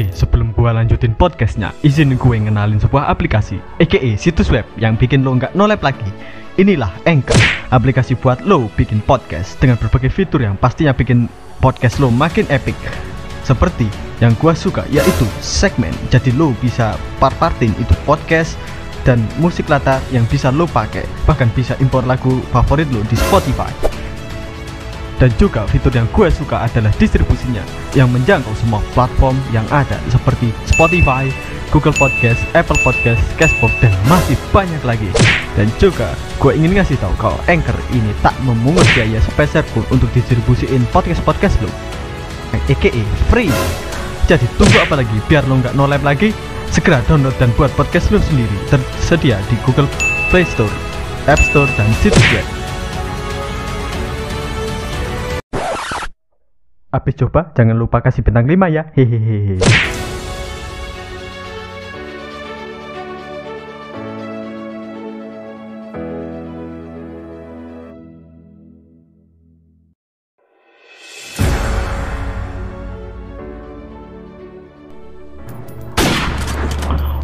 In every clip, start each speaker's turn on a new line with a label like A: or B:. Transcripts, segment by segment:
A: Oke, sebelum gua lanjutin podcastnya, izin gue ngenalin sebuah aplikasi, aka situs web yang bikin lo nggak nolep lagi. Inilah Anchor, aplikasi buat lo bikin podcast dengan berbagai fitur yang pastinya bikin podcast lo makin epic. Seperti yang gua suka yaitu segmen, jadi lo bisa part-partin itu podcast dan musik latar yang bisa lo pakai, bahkan bisa impor lagu favorit lo di Spotify. Dan juga fitur yang gue suka adalah distribusinya yang menjangkau semua platform yang ada seperti Spotify, Google Podcast, Apple Podcast, Castbox, dan masih banyak lagi. Dan juga gue ingin ngasih tahu kalau Anchor ini tak memungut biaya sepeser pun untuk distribusiin podcast-podcast lo. Aka free. Jadi tunggu apa lagi biar lo nggak nolep lagi? Segera download dan buat podcast lo sendiri. Tersedia di Google Play Store, App Store, dan situs web. Habis coba, jangan lupa kasih bintang 5 ya. Hehehe.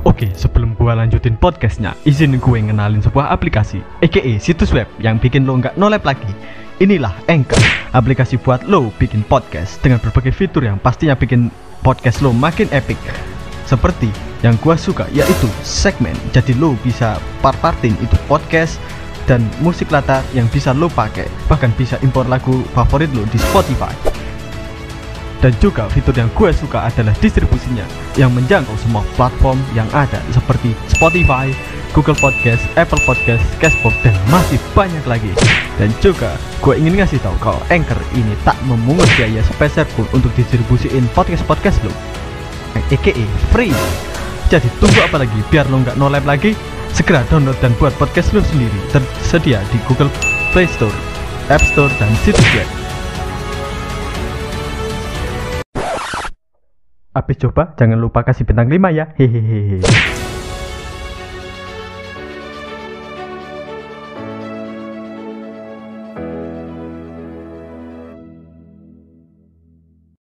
A: Oke, sebelum gua lanjutin podcastnya, izin gue ngenalin sebuah aplikasi, aka situs web yang bikin lo nggak nolep lagi. Inilah Anchor, aplikasi buat lo bikin podcast dengan berbagai fitur yang pastinya bikin podcast lo makin epic. Seperti yang gua suka yaitu segmen, jadi lo bisa part-partin itu podcast dan musik latar yang bisa lo pakai, bahkan bisa impor lagu favorit lo di Spotify. Dan juga fitur yang gue suka adalah distribusinya yang menjangkau semua platform yang ada seperti Spotify, Google Podcast, Apple Podcast, Castbox, dan masih banyak lagi. Dan juga gue ingin ngasih tahu kalau Anchor ini tak memungut biaya sepeser pun untuk distribusiin podcast-podcast lo. Aka free. Jadi tunggu apa lagi biar lo nggak nolep lagi? Segera download dan buat podcast lo sendiri. Tersedia di Google Play Store, App Store, dan situs web. Habis coba, jangan lupa kasih bintang 5 ya. Hehehe.